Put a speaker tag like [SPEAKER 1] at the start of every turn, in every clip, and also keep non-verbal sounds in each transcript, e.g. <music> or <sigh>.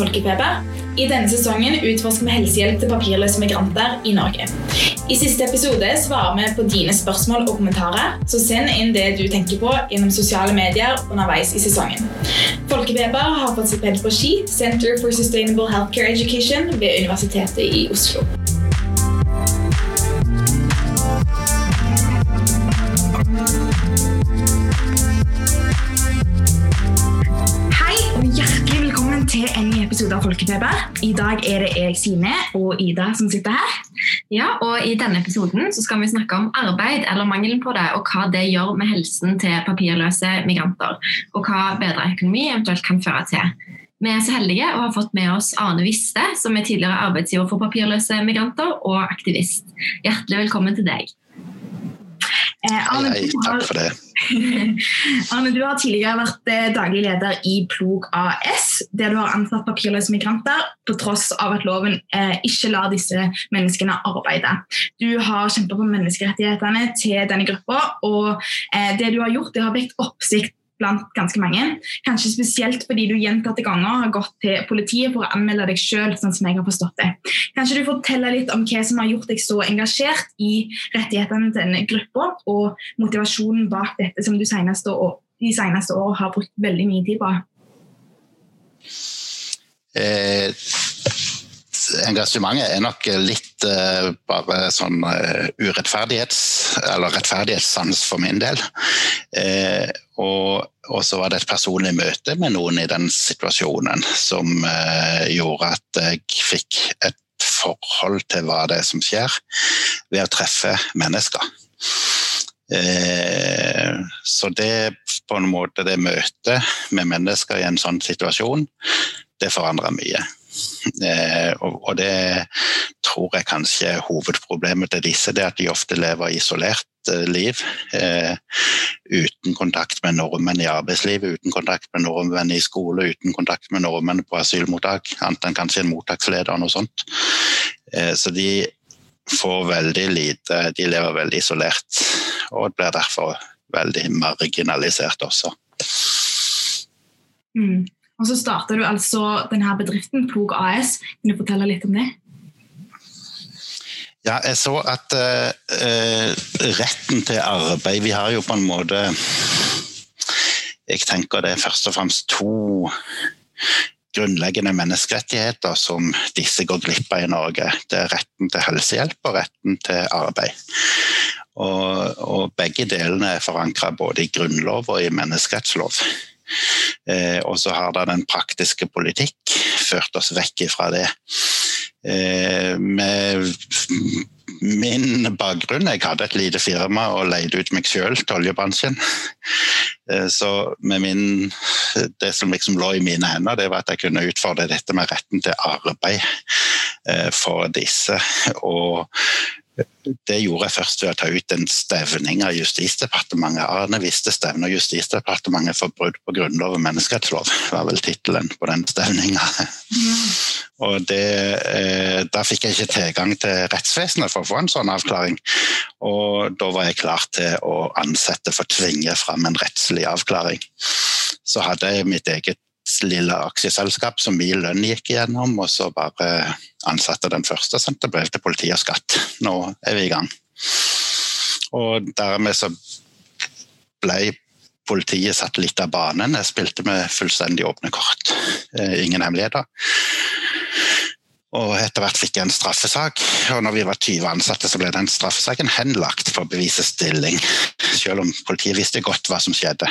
[SPEAKER 1] Folkefeber. I denne sesongen utforsker vi helsehjelp til papirløse migranter i Norge. I siste episode svarer vi på dine spørsmål og kommentarer, så send inn det du tenker på gjennom sosiale medier underveis i sesongen. Folkefeber har fått stipend på Ski, Center for Sustainable Healthcare Education ved Universitetet i Oslo. Av Folkefeber. I dag er det jeg, Sine, og Ida som sitter her.
[SPEAKER 2] Ja, og I denne episoden så skal vi snakke om arbeid eller mangelen på det, og hva det gjør med helsen til papirløse migranter, og hva bedre økonomi eventuelt kan føre til. Vi er så heldige å ha fått med oss Arne Viste, som er tidligere arbeidsgiver for papirløse migranter og aktivist. Hjertelig velkommen til deg.
[SPEAKER 1] Eh, Arne,
[SPEAKER 3] Hei,
[SPEAKER 1] har-
[SPEAKER 3] takk for det. <laughs>
[SPEAKER 1] Arne, du har tidligere vært eh, daglig leder i Plog AS, der du har ansatt papirløse migranter på tross av at loven eh, ikke lar disse menneskene arbeide. Du har kjempet på menneskerettighetene til denne gruppa, og eh, det du har gjort, det har vekt oppsikt blant ganske mange. Kanskje spesielt fordi du gjentatte ganger har gått til politiet for å anmelde deg sjøl, sånn som jeg har forstått det. Kanskje du forteller litt om hva som har gjort deg så engasjert i rettighetene til denne gruppa, og motivasjonen bak dette som du seneste år, de seneste årene har brukt veldig mye tid på?
[SPEAKER 3] Eh, engasjementet er nok litt eh, bare sånn eh, urettferdighets- eller rettferdighetssans for min del. Eh, og, og så var det et personlig møte med noen i den situasjonen som eh, gjorde at jeg fikk et forhold til hva det er som skjer, ved å treffe mennesker. Eh, så det på en måte det møtet med mennesker i en sånn situasjon, det forandrer mye. Eh, og, det tror jeg kanskje er hovedproblemet til disse, det at de ofte lever isolert eh, liv. Eh, uten kontakt med nordmenn i arbeidslivet, uten kontakt med nordmenn i skole, uten kontakt med nordmenn på asylmottak, annet enn kanskje en mottaksleder og noe sånt. Så de får veldig lite, de lever veldig isolert, og blir derfor veldig marginalisert også.
[SPEAKER 1] Mm. Og så starta du altså denne bedriften, Plog AS. Kan du fortelle litt om det?
[SPEAKER 3] Ja, jeg så at uh, retten til arbeid Vi har jo på en måte Jeg tenker det er først og fremst to grunnleggende menneskerettigheter som disse går glipp av i Norge. Det er retten til helsehjelp og retten til arbeid. Og, og begge delene er forankra både i grunnlov og i menneskerettslov. Eh, og så har da den praktiske politikk ført oss vekk fra det. Eh, med min bakgrunn Jeg hadde et lite firma og leide ut meg sjøl til oljebransjen. Eh, så min, det som liksom lå i mine hender, det var at jeg kunne utfordre dette med retten til arbeid for disse. Og det gjorde jeg først ved å ta ut en stevning av Justisdepartementet. Arne visste stevner Justisdepartementet for brudd på grunnlov og menneskerettslov, var vel tittelen på den stevninga. Og det, eh, Da fikk jeg ikke tilgang til rettsvesenet for å få en sånn avklaring. Og da var jeg klar til å ansette for å tvinge fram en rettslig avklaring. Så hadde jeg mitt eget lille aksjeselskap som min lønn gikk igjennom, og så bare ansatte den første og sendte brev til politi og skatt. Nå er vi i gang. Og dermed så ble politiet satt litt av banen. Jeg spilte med fullstendig åpne kort. Eh, Ingen hemmeligheter. Og etter hvert fikk jeg en straffesak, og når vi var 20 ansatte, så ble den straffesaken henlagt for bevisestilling, selv om politiet visste godt hva som skjedde.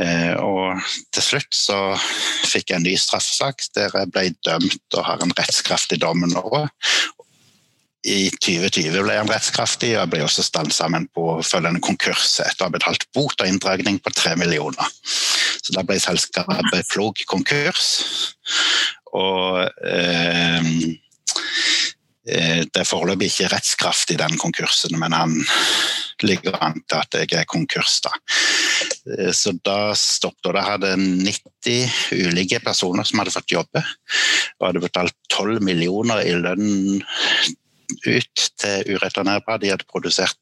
[SPEAKER 3] Eh, og til slutt så fikk jeg en ny straffesak der jeg ble dømt og har en rettskraftig dom nå. I 2020 ble jeg rettskraftig, og jeg ble også stansa med en påfølgende konkurs etter å ha betalt bot og inndragning på tre millioner. Så da ble selskapet Plog konkurs. Og eh, det er foreløpig ikke rettskraft i den konkursen, men han ligger an til at jeg er konkurs. da. Eh, Så da stoppet og Da hadde 90 ulike personer som hadde fått jobbe, og hadde betalt 12 millioner i lønn ut til ureturnerbare. De hadde produsert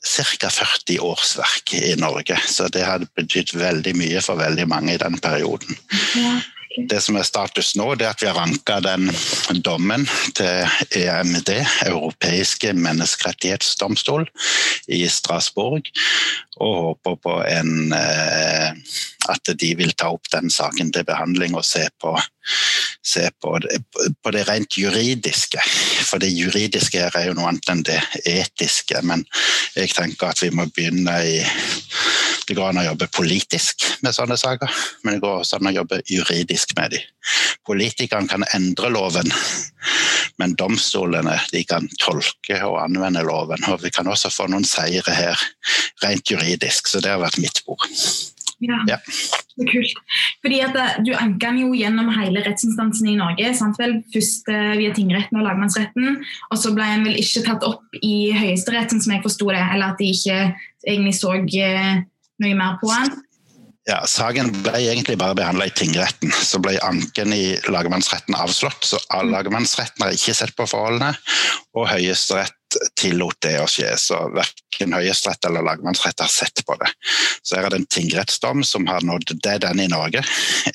[SPEAKER 3] ca. 40 årsverk i Norge. Så det hadde betydd veldig mye for veldig mange i den perioden. Ja. Det som er status nå, det er at vi har ranka den dommen til EMD, Europeiske menneskerettighetsdomstol, i Strasbourg, og håper på en, eh, at de vil ta opp den saken til behandling og se på, se på, det, på det rent juridiske. For det juridiske her er jo noe annet enn det etiske. Men jeg tenker at vi må begynne i Det går an å jobbe politisk med sånne saker, men det går også an å jobbe juridisk med dem. Politikerne kan endre loven, men domstolene de kan tolke og anvende loven. Og vi kan også få noen seire her rent juridisk, så det har vært mitt bord.
[SPEAKER 1] Ja, ja. så kult. Fordi at eh, Du anka den jo gjennom hele rettsinstansen i Norge. Sant vel? Først eh, via tingretten og lagmannsretten. Og så ble den vel ikke tatt opp i Høyesterett, som jeg forsto det. Eller at de ikke egentlig så eh, noe mer på den.
[SPEAKER 3] Ja, Saken ble egentlig bare behandla i tingretten. Så ble anken i lagmannsretten avslått. Så mm. lagmannsretten har ikke sett på forholdene, og Høyesterett tillot det å skje. Så verken Høyesterett eller lagmannsrett har sett på det. Så her er det en tingrettsdom som har nådd det den i Norge,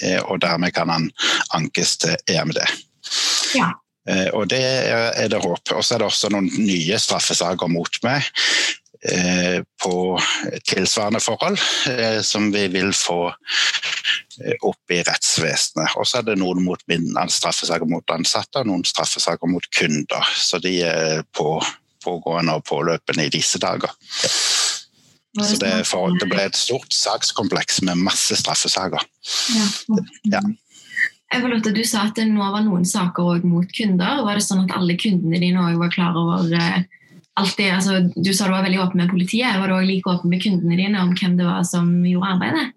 [SPEAKER 3] eh, og dermed kan han ankes til EMD. Ja. Eh, og det er det håp. Og så er det også noen nye straffesaker mot meg på tilsvarende forhold, som vi vil få opp i rettsvesenet. Og så er det noen mot straffesaker mot ansatte og noen straffesaker mot kunder. Så de er på pågående og påløpende i disse dager. Så det, for, det ble et stort sakskompleks med masse straffesaker.
[SPEAKER 2] Ja. Evalutte, du sa at det nå var noen saker mot kunder. Var det sånn at alle kundene dine var klar over eh, det? Altså, du sa du var veldig åpen med politiet. Var du også like åpen med kundene dine om hvem det var som gjorde arbeidet?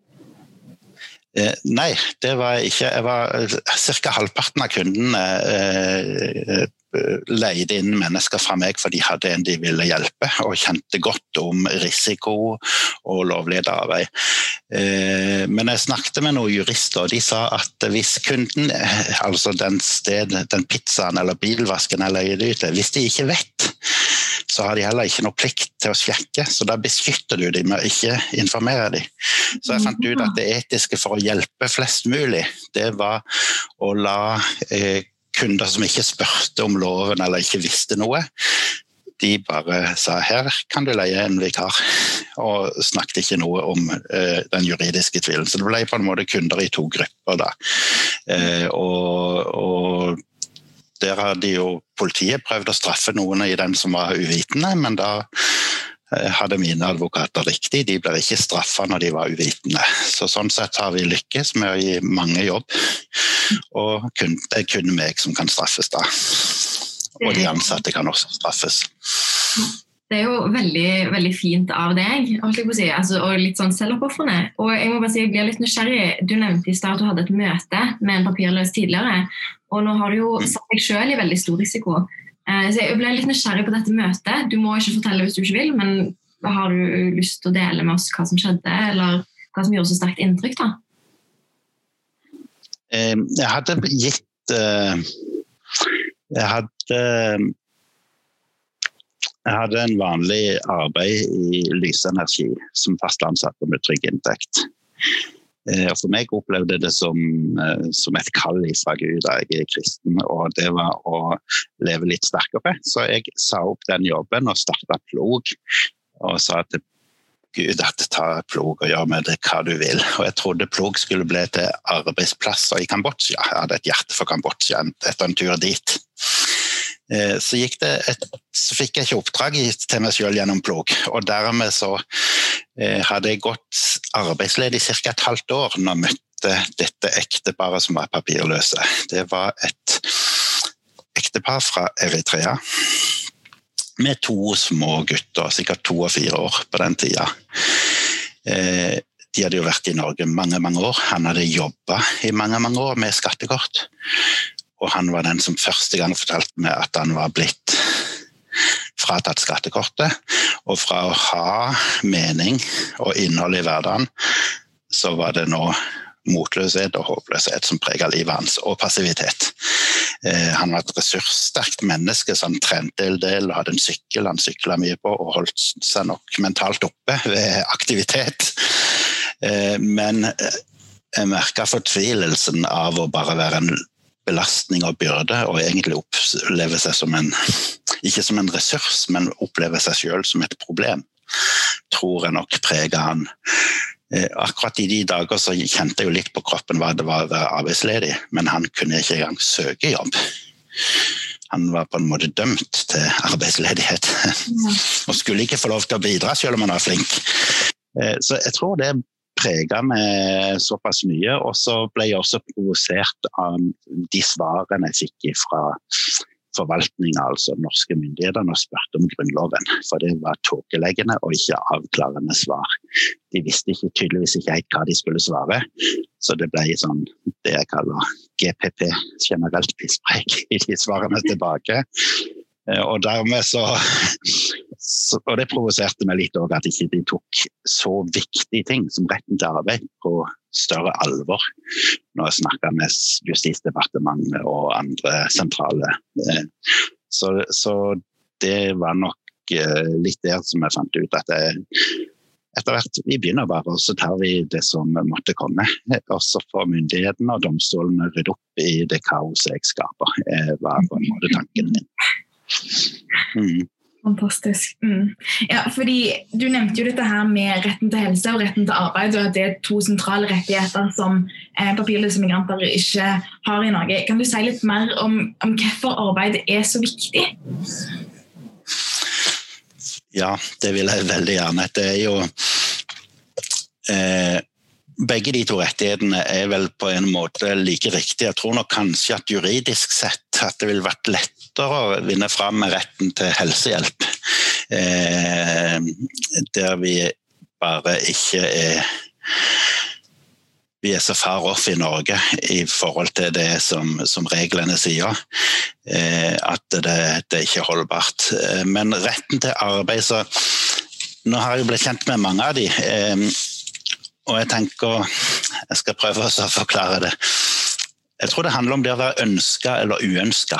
[SPEAKER 3] Eh, nei, det var ikke. Jeg var Ca. halvparten av kundene eh, leide inn mennesker fra meg for de hadde en de ville hjelpe, og kjente godt om risiko og lovlig arbeid. Eh, men jeg snakket med noen jurister, og de sa at hvis kunden, altså den, sted, den pizzaen eller bilvasken er leide ut hvis de ikke vet, så har de heller ikke noe plikt til å sjekke, så da beskytter du dem med å ikke informere dem. Så jeg fant ut at det etiske for å hjelpe flest mulig, det var å la eh, kunder som ikke spurte om loven eller ikke visste noe, de bare sa her kan du leie en vikar, og snakket ikke noe om eh, den juridiske tvilen. Så det ble på en måte kunder i to grupper da. Eh, og, og, der hadde jo politiet prøvd å straffe noen i den som var uvitende, men da uh, hadde mine advokater riktig. De ble ikke straffa når de var uvitende. Så sånn sett har vi lykkes med å gi mange jobb. Og kun, det er kun meg som kan straffes da. Og de ansatte kan også straffes.
[SPEAKER 2] Det er jo veldig, veldig fint av deg, si, altså, og litt sånn selvoppofrende. Og jeg må bare si, jeg blir litt nysgjerrig. Du nevnte i stad at du hadde et møte med en papirløs tidligere. Og nå har du jo mm. satt deg sjøl i veldig stor risiko. Eh, så jeg ble litt nysgjerrig på dette møtet. Du må ikke fortelle hvis du ikke vil, men har du lyst til å dele med oss hva som skjedde, eller hva som gjorde så sterkt inntrykk? da?
[SPEAKER 3] Jeg hadde gitt eh, Jeg hadde jeg hadde en vanlig arbeid i lysenergi som fast ansatt med trygg inntekt. Eh, for meg opplevde det som, eh, som et kall fra Gud da jeg er kristen, og det var å leve litt sterkere. Så jeg sa opp den jobben og starta plog, og sa til Gud at ta plog og gjør med det hva du vil. Og jeg trodde plog skulle bli til arbeidsplasser i Kambodsja. Jeg hadde et hjerte for Kambodsja etter en tur dit. Eh, så, et, så, fikk jeg ikke oppdrag til meg selv gjennom plog, og dermed så eh, hadde jeg gått arbeidsledig i ca. et halvt år når jeg møtte dette ekteparet som var papirløse. Det var et ektepar fra Eritrea med to små gutter, sikkert to og fire år på den tida. Eh, de hadde jo vært i Norge mange mange år. Han hadde jobba i mange mange år med skattekort. Og han var den som første gang fortalte meg at han var blitt fratatt skattekortet. Og fra å ha mening og innhold i hverdagen, så var det nå motløshet og håpløshet som prega livet hans, og passivitet. Eh, han var et ressurssterkt menneske, som trente en del, hadde en sykkel han sykla mye på og holdt seg nok mentalt oppe ved aktivitet. Eh, men jeg merka fortvilelsen av å bare være en belastning og byrde, og egentlig oppleve seg som en Ikke som en ressurs, men oppleve seg sjøl som et problem. Tror jeg nok preger han. Eh, akkurat i de dager så kjente jeg jo litt på kroppen hva det var å være arbeidsledig, men han kunne ikke engang søke jobb. Han var på en måte dømt til arbeidsledighet. og skulle ikke få lov til å bidra selv om han var flink. Eh, så jeg tror det prega meg såpass mye. Og så ble jeg også provosert av de svarene jeg fikk fra forvaltninga, altså norske myndigheter, og spurte om Grunnloven. For det var tåkeleggende og ikke avklarende svar. De visste ikke, tydeligvis ikke helt hva de skulle svare. Så det ble sånn det jeg kaller GPP, generelt pisspreik, i de svarene tilbake. Eh, og dermed så, Og det provoserte meg litt òg at ikke de tok så viktige ting som retten til arbeid på større alvor når jeg snakka med Justisdepartementet og andre sentrale. Eh, så, så det var nok eh, litt der som jeg fant ut at jeg etter hvert vi begynner bare, og så tar vi det som måtte komme. Og så får myndighetene og domstolene rydde opp i det kaoset jeg skaper. var på en måte tanken min.
[SPEAKER 1] Mm. Fantastisk. Mm. Ja, fordi Du nevnte jo dette her med retten til helse og retten til arbeid, og at det er to sentrale rettigheter som eh, papirløse migranter ikke har i Norge. Kan du si litt mer om, om hvorfor arbeid er så viktig?
[SPEAKER 3] Ja, det vil jeg veldig gjerne. Det er jo eh, Begge de to rettighetene er vel på en måte like riktige. Jeg tror nok kanskje at juridisk sett at det ville vært lett lettere å vinne fram med retten til helsehjelp. Eh, der vi bare ikke er vi er så far off i Norge i forhold til det som, som reglene sier. Eh, at det, det ikke er holdbart. Eh, men retten til arbeid så Nå har jeg blitt kjent med mange av de, eh, og jeg tenker Jeg skal prøve å forklare det. Jeg tror det handler om det å være ønska eller uønska.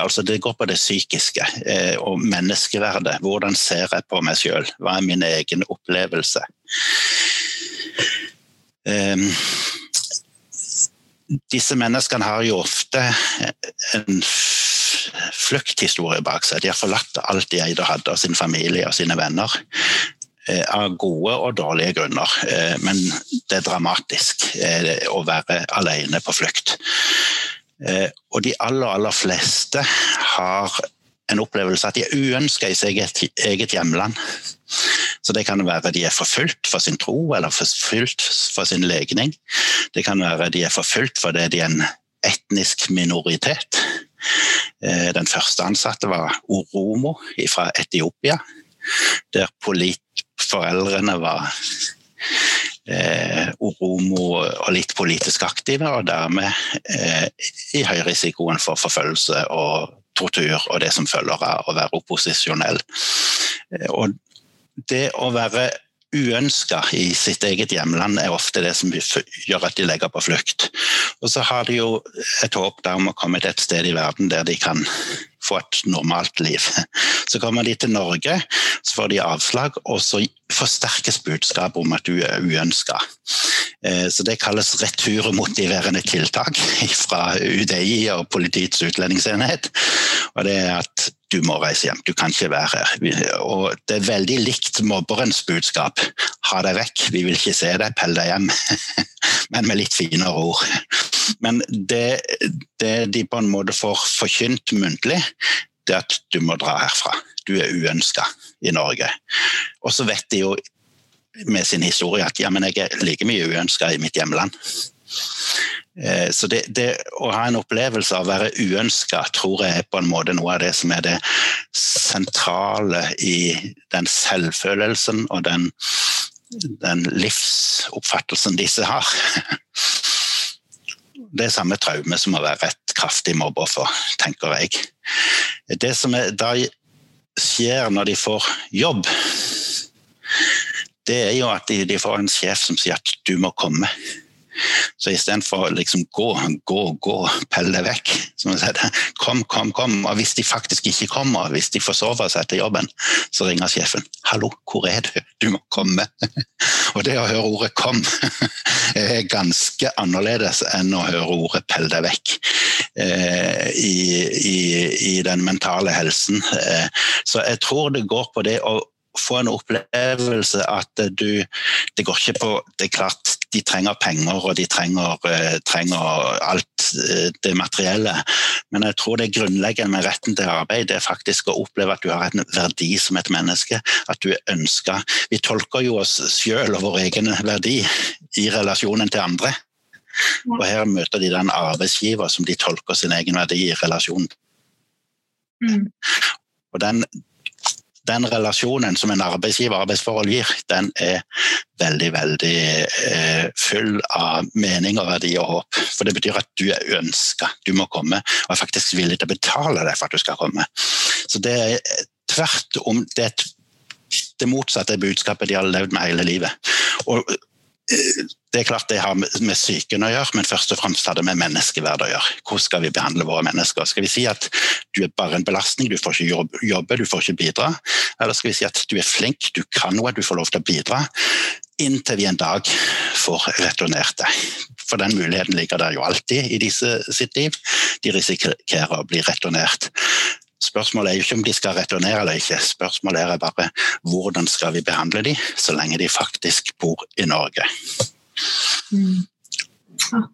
[SPEAKER 3] Altså det går på det psykiske eh, og menneskeverdet. Hvordan ser jeg på meg sjøl? Hva er min egen opplevelse? Eh, disse menneskene har jo ofte en flukthistorie bak seg. De har forlatt alt de eide og hadde av sin familie og sine venner. Eh, av gode og dårlige grunner. Eh, men det er dramatisk eh, å være alene på flukt. Og de aller, aller fleste har en opplevelse at de er uønska i sitt eget, hjemland. Så Det kan være de er forfulgt for sin tro eller forfulgt for sin legning. Det kan være de er forfulgt fordi de er en etnisk minoritet. Den første ansatte var Oromo fra Etiopia, der foreldrene var eh, oromo og litt politisk aktive, og dermed eh, i høyrisikoen for forfølgelse og tortur og det som følger av å være opposisjonell. Eh, og det å være uønska i sitt eget hjemland er ofte det som gjør at de legger på flukt. Og så har de jo et håp om å komme til et sted i verden der de kan få et normalt liv. <laughs> Så kommer de til Norge, så får de avslag, og så forsterkes budskapet om at du er uønska. Eh, så det kalles returmotiverende tiltak <laughs> fra UDI og Politiets utlendingsenhet. Og det er at du må reise hjem, du kan ikke være her. Og det er veldig likt mobberens budskap. Ha deg vekk, vi vil ikke se deg, pell deg hjem. <laughs> Men med litt finere ord. Men det, det de på en måte får forkynt muntlig, det at du må dra herfra. Du er uønska i Norge. Og så vet de jo med sin historie at ja, men jeg er like mye uønska i mitt hjemland. Eh, så det, det, å ha en opplevelse av å være uønska tror jeg er på en måte noe av det som er det sentrale i den selvfølelsen og den, den livsoppfattelsen disse har. <laughs> Det er samme traume som å være et kraftig mobbeoffer, tenker jeg. Det som er, da skjer når de får jobb, det er jo at de, de får en sjef som sier at du må komme Så istedenfor liksom gå, gå, gå, pelle vekk, som jeg sier, kom, kom, kom. Og hvis de faktisk ikke kommer, hvis de forsover seg etter jobben, så ringer sjefen. 'Hallo, hvor er du? Du må komme.' <laughs> Og det å høre ordet 'kom' <laughs> er ganske annerledes enn å høre ordet 'pell deg vekk' eh, i, i, i, den mentale helsen. Eh, så jeg tror det går på det å få en opplevelse at du Det går ikke på Det er klart de trenger penger og de trenger, uh, trenger alt uh, det materielle, men jeg tror det grunnleggende med retten til arbeid det er faktisk å oppleve at du har en verdi som et menneske. At du er ønska. Vi tolker jo oss sjøl og vår egen verdi i relasjonen til andre. Og her møter de den arbeidsgiver som de tolker sin egen verdi i relasjon. Mm. Og den, den relasjonen som en arbeidsgiver arbeidsforhold gir, den er veldig, veldig eh, full av mening og verdi og håp. For det betyr at du er ønska, du må komme, og er faktisk villig til å betale deg for at du skal komme. Så det er tvert om det, det motsatte budskapet de har levd med hele livet. Og det er klart det har med psyken å gjøre, men først og fremst har det med menneskeverd å gjøre. Hvordan skal vi behandle våre mennesker? Skal vi si at du er bare en belastning, du får ikke jobbe, du får ikke bidra? Eller skal vi si at du er flink, du kan noe, du får lov til å bidra? Inntil vi en dag får returnert deg. For den muligheten ligger der jo alltid i disse sitt liv. De risikerer å bli returnert. Spørsmålet er jo ikke om de skal returnere eller ikke, spørsmålet er bare hvordan skal vi behandle de så lenge de faktisk bor i Norge.
[SPEAKER 2] Mm.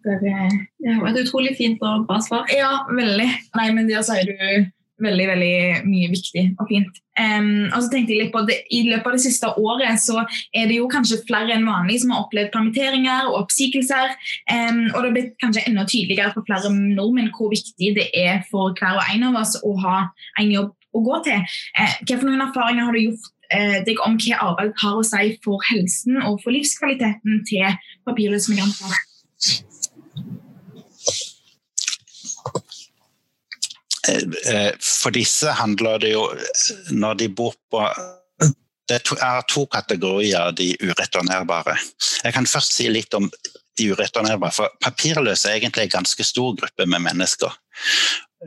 [SPEAKER 2] det er et utrolig fint og bra svar.
[SPEAKER 1] Ja, veldig. Nei, men der sier du veldig veldig mye viktig og fint. Um, og så tenkte jeg litt på at I løpet av det siste året så er det jo kanskje flere enn vanlig som har opplevd permitteringer og oppsigelser. Um, og det er blitt kanskje enda tydeligere for flere nordmenn hvor viktig det er for hver og en av oss å ha en jobb å gå til. Uh, for noen erfaringer har du gjort uh, deg om hva arbeid har å si for helsen og for livskvaliteten til papirløse migranter?
[SPEAKER 3] For disse handler det jo Når de bor på Det er to kategorier de ureturnerbare. Jeg kan først si litt om de ureturnerbare. For papirløse er egentlig en ganske stor gruppe med mennesker.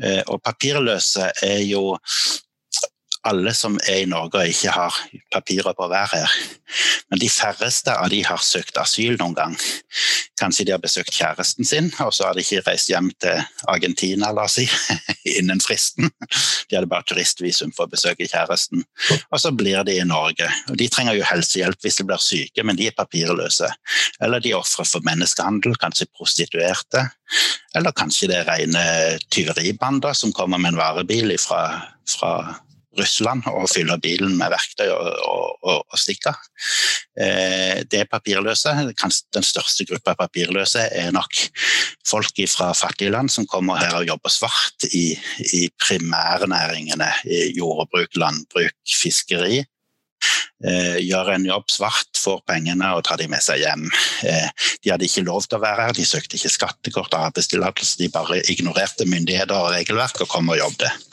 [SPEAKER 3] Eh, og papirløse er jo alle som er i Norge og ikke har papirer på å være her. Men de færreste av de har søkt asyl noen gang. Kanskje de har besøkt kjæresten sin, og så har de ikke reist hjem til Argentina la oss si, <laughs> innen fristen. De hadde bare turistvisum for å besøke kjæresten. Og så blir de i Norge. Og de trenger jo helsehjelp hvis de blir syke, men de er papirløse. Eller de er ofre for menneskehandel, kanskje prostituerte. Eller kanskje det er rene tyveribander som kommer med en varebil fra, fra Russland og fyller bilen med verktøy og, og, og, og stikker. Eh, det papirløse. Den største gruppa papirløse er nok folk fra fattige land som kommer her og jobber svart i, i primærnæringene. I jordbruk, landbruk, fiskeri. Eh, gjør en jobb svart, får pengene og tar de med seg hjem. Eh, de hadde ikke lov til å være her, de søkte ikke skattekort og arbeidstillatelse, de bare ignorerte myndigheter og regelverk og kom og jobbet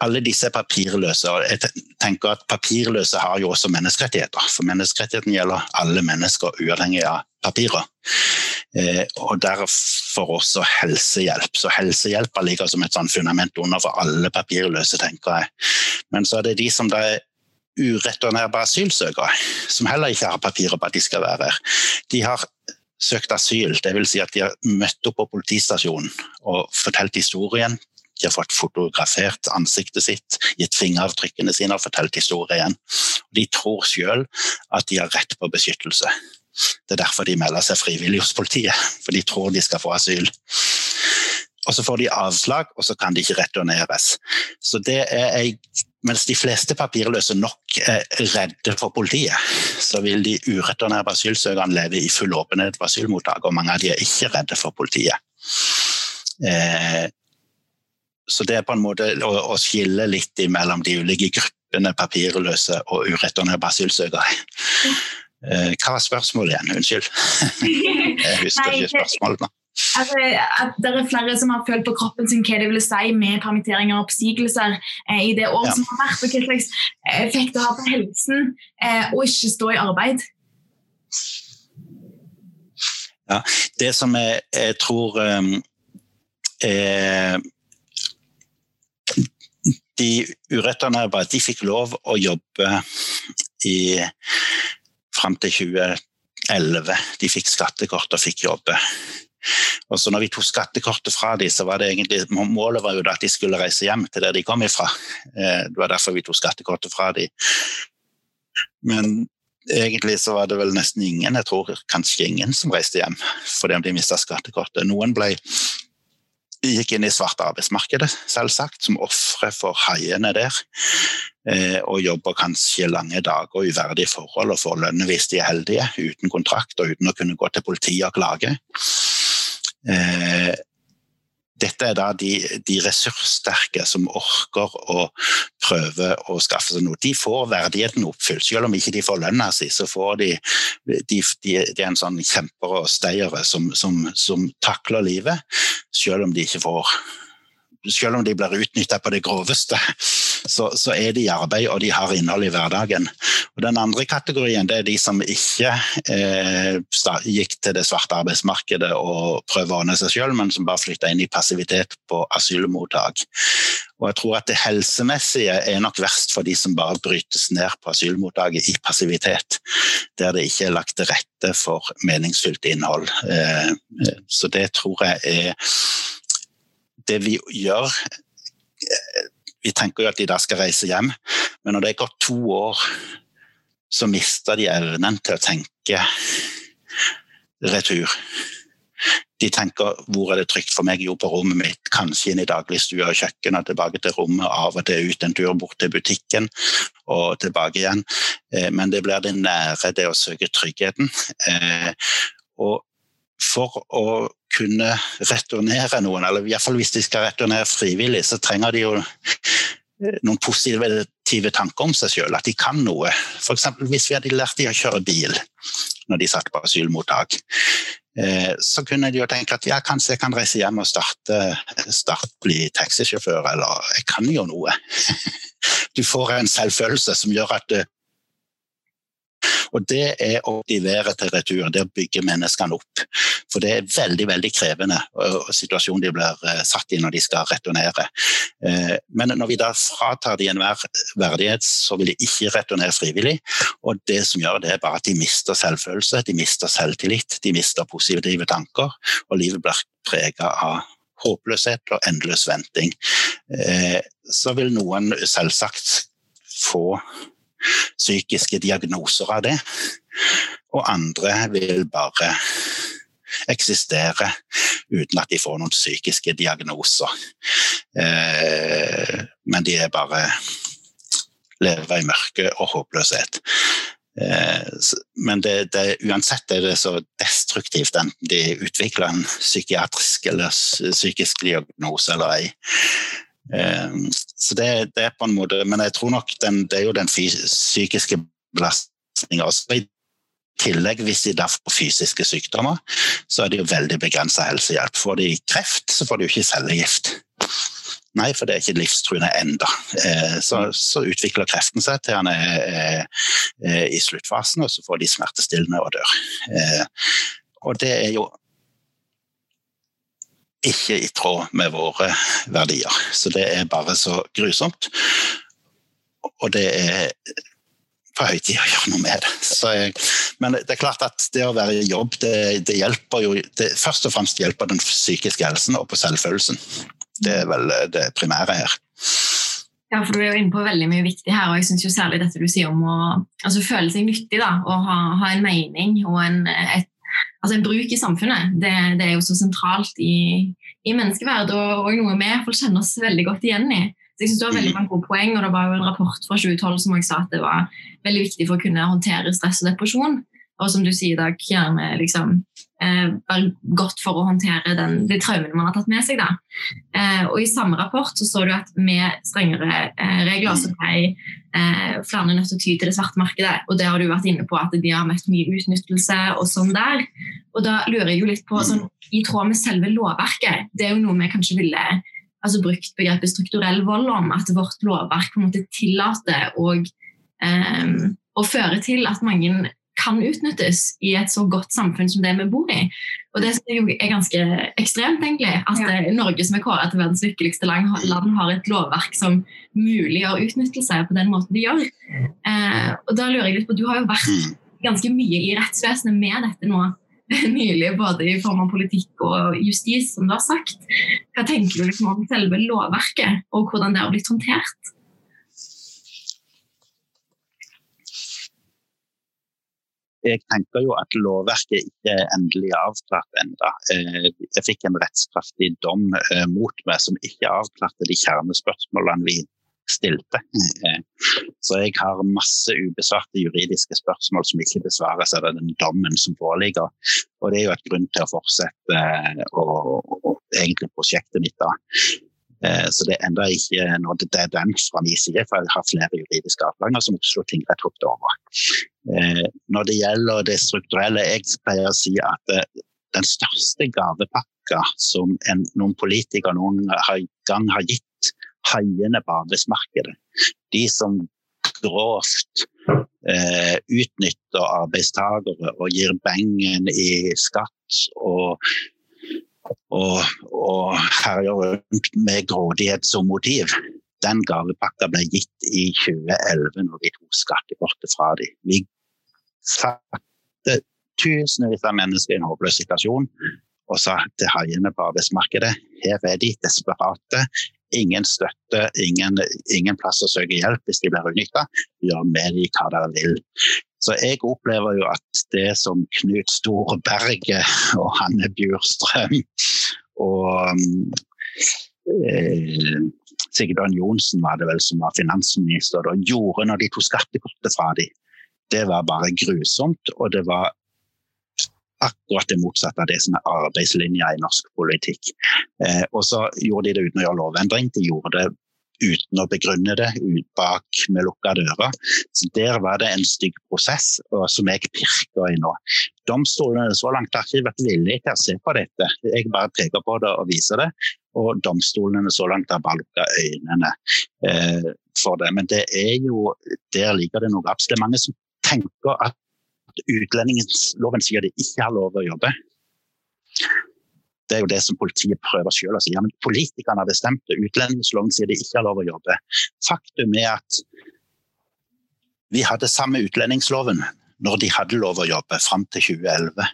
[SPEAKER 3] alle disse er papirløse. og jeg tenker at Papirløse har jo også menneskerettigheter. For menneskerettigheten gjelder alle mennesker, uavhengig av papirer. Eh, og derfor også helsehjelp. Så helsehjelp ligger som et sånn fundament under for alle papirløse, tenker jeg. Men så er det de som da er ureturnerbare asylsøkere, som heller ikke har papirer på at de skal være her. De har søkt asyl, dvs. Si at de har møtt opp på politistasjonen og fortalt historien de har fått fotografert ansiktet sitt, gitt fingeravtrykkene sine og fortalt historien. De tror selv at de har rett på beskyttelse. Det er derfor de melder seg frivillig hos politiet, for de tror de skal få asyl. Og Så får de avslag, og så kan de ikke returneres. Så det er mens de fleste papirløse nok er redde for politiet, så vil de ureturnerbare asylsøkerne leve i full åpenhet på asylmottak, og mange av de er ikke redde for politiet. Eh, så det er på en måte å, å skille litt mellom de ulike gruppene papirløse og ureturnerbare asylsøkere. Eh, hva var spørsmålet igjen? Unnskyld. <laughs> Jeg husker ikke spørsmålet nå.
[SPEAKER 1] Altså, at det er flere som har følt på kroppen sin hva det vil si med permitteringer og oppsigelser eh, i det året ja. som har vært, og hva slags effekt det har på helsen eh, å ikke stå i arbeid.
[SPEAKER 3] Ja, det som jeg, jeg tror um, er De urettene de fikk lov å jobbe i fram til 2011. De fikk skattekort og fikk jobbe. Og så når vi tok skattekortet fra dem, så var det egentlig målet var jo at de skulle reise hjem til der de kom ifra. Eh, det var derfor vi tok skattekortet fra dem. Men egentlig så var det vel nesten ingen, jeg tror kanskje ingen, som reiste hjem fordi de mista skattekortet. Noen ble gikk inn i svarte arbeidsmarkedet, selvsagt, som ofre for haiene der. Eh, og jobber kanskje lange dager og uverdige forhold og får lønn hvis de er heldige, uten kontrakt og uten å kunne gå til politiet og klage. Dette er da de, de, ressurssterke som orker å prøve å skaffe seg noe. De får verdigheten oppfylt. Selv om ikke de får lønna si, så får de De, de, de er en sånn kjempere og steiere som, som, som takler livet, selv om de ikke får selv om de blir utnytta på det groveste, så, så, er de i arbeid og de har innhold i hverdagen. Og Den andre kategorien det er de som ikke eh, gikk til det svarte arbeidsmarkedet og prøver å ordne seg selv, men som bare flytta inn i passivitet på asylmottak. Og jeg tror at Det helsemessige er nok verst for de som bare brytes ned på asylmottaket i passivitet, der det ikke er lagt til rette for meningsfylt innhold. Eh så det tror jeg er det vi gjør eh, Vi tenker jo at de da skal reise hjem, men når det er gått to år, så mister de evnen til å tenke retur. De tenker 'hvor er det trygt for meg?' Jo, på rommet mitt, kanskje inn i dagligstua og kjøkken og tilbake til rommet, av og til ut en tur bort til butikken og tilbake igjen. Eh, men det blir det nære, det å søke tryggheten. Eh, og for å kunne returnere noen, eller i hvert fall hvis de skal returnere frivillig, så trenger de jo eh, noen positive tanker om seg selv, at de kan noe. F.eks. hvis vi hadde lært de å kjøre bil når de satt på asylmottak. Eh, så kunne de jo tenke at ja, kanskje jeg kan reise hjem og starte, starte bli taxisjåfør, eller jeg kan jo noe. <laughs> Du får en selvfølelse som gjør at og Det er å aktivere til retur, det å bygge menneskene opp. For det er veldig veldig krevende situasjon de blir eh, satt i når de skal returnere. Eh, men når vi da fratar de enhver verdighet, så vil de ikke returnere frivillig. Og det som gjør det, er bare at de mister selvfølelse, de mister selvtillit, de mister positive tanker, og livet blir prega av håpløshet og endeløs venting. Eh, så vil noen selvsagt få psykiske diagnoser av det. Og andre vil bare eksistere uten at de får noen psykiske diagnoser. Eh, men de er bare lever i mørke og håpløshet. Eh, men det, det, uansett er det så destruktivt enten de utvikler en psykiatrisk eller psykisk diagnose eller ei. Ehm, så det, det, er på en måte Men jeg tror nok den, det er jo den psykiske belastninga også. I tillegg, hvis de da får fysiske sykdommer, så er det jo veldig begrensa helsehjelp. Får de kreft, så får de jo ikke cellegift. Nei, for det er ikke livstruende enda. Eh, så, så, utvikler kreften seg til han er, i sluttfasen, og så får de smertestillende og dør. Eh, og det er jo ikke i tråd med våre verdier. Så det er bare så grusomt. Og det er på høy tid å gjøre noe med det. Jeg, men det er klart at det å være i jobb, det, det hjelper jo det, Først og fremst hjelper den psykiske helsen og på selvfølelsen. Det er vel det primære her.
[SPEAKER 2] Ja, for Du er jo inne på veldig mye viktig her, og jeg synes jo særlig dette du sier om å altså, føle seg nyttig. da, og ha, ha en mening og en, et altså en bruk i samfunnet. Det, det er jo så sentralt i, i menneskeverd, og, og noe vi kjenner oss veldig godt igjen i. Så jeg synes du har veldig mange gode poeng, og Det var jo en rapport fra 2012 som også sa at det var veldig viktig for å kunne håndtere stress og depresjon. Og som du sier, Dag, gjerne liksom, være godt for å håndtere den, de traumene man har tatt med seg. Eh, og I samme rapport så så du at med strengere eh, regler så ble eh, flere nødt til å ty til det svarte markedet. Og det har du vært inne på at de har møtt mye utnyttelse og sånn der. Og da lurer jeg jo litt på, sånn, i tråd med selve lovverket, det er jo noe vi kanskje ville altså brukt begrepet strukturell vold om, at vårt lovverk på en måte tillater og, eh, og fører til at mange kan utnyttes i et så godt samfunn som det vi bor i. Og det er ganske ekstremt, egentlig. At ja. Norge som er kåret til verdens lykkeligste land, land, har et lovverk som muliggjør utnyttelse på den måten de gjør. Eh, og da lurer jeg litt på, Du har jo vært ganske mye i rettsvesenet med dette nå <laughs> nylig, både i form av politikk og justis, som du har sagt. Hva tenker du liksom om selve lovverket, og hvordan det har blitt håndtert?
[SPEAKER 3] Jeg tenker jo at lovverket ikke er endelig avklart ennå. Eh, jeg fikk en rettskraftig dom eh, mot meg som ikke avklarte de kjernespørsmålene vi stilte. Eh, så jeg har masse ubesvarte juridiske spørsmål som ikke besvares av den dommen som foreligger. Og det er jo et grunn til å fortsette å, å, å, egentlig prosjektet mitt da. Eh, så det er enda ikke noe det er den fra min side, for jeg har flere juridiske avganger som Oslo tingrett hoppet over. Eh, når det gjelder det strukturelle, jeg pleier å si at eh, den største gavepakka som en, noen politikere noen gang har gitt haiene på arbeidsmarkedet, de som grovt eh, utnytter arbeidstakere og gir bengen i skatt og og, og herjer rundt med grådighet som motiv. Den gavepakka ble gitt i 2011 når vi tok skattekortet fra dem. Vi satte tusenvis av mennesker i en håpløs situasjon og sa til haiene på arbeidsmarkedet her er de desperate. Ingen støtte, ingen, ingen plass å søke hjelp hvis de blir utnytta. Gjør med de hva dere vil. Så jeg opplever jo at det som Knut Storberget og Hanne Bjurstrøm og eh, Sigbjørn Johnsen var det vel som var finansminister, da, gjorde når de tok skattekortet fra dem, det var bare grusomt. Og det var akkurat det motsatte av det som er arbeidslinja i norsk politikk. Eh, og så gjorde de det uten å gjøre lovendring. De gjorde det uten å begrunne det ut bak med lukka dører. Så Der var det en stygg prosess som jeg pirker i nå. Domstolene så langt har ikke vært villige til å se på dette. Jeg bare peker på det og viser det. Og domstolene så langt har bare lukka øynene eh, for det. Men det er jo, der ligger det noe absolutt. Mange som tenker at utlendingsloven sier de ikke har lov å jobbe. Det er jo det som politiet prøver selv å si. Ja, men politikerne har bestemt det. Utlendingsloven sier de ikke har lov å jobbe. Faktum er at vi hadde samme utlendingsloven når de hadde lov å jobbe, fram til 2011.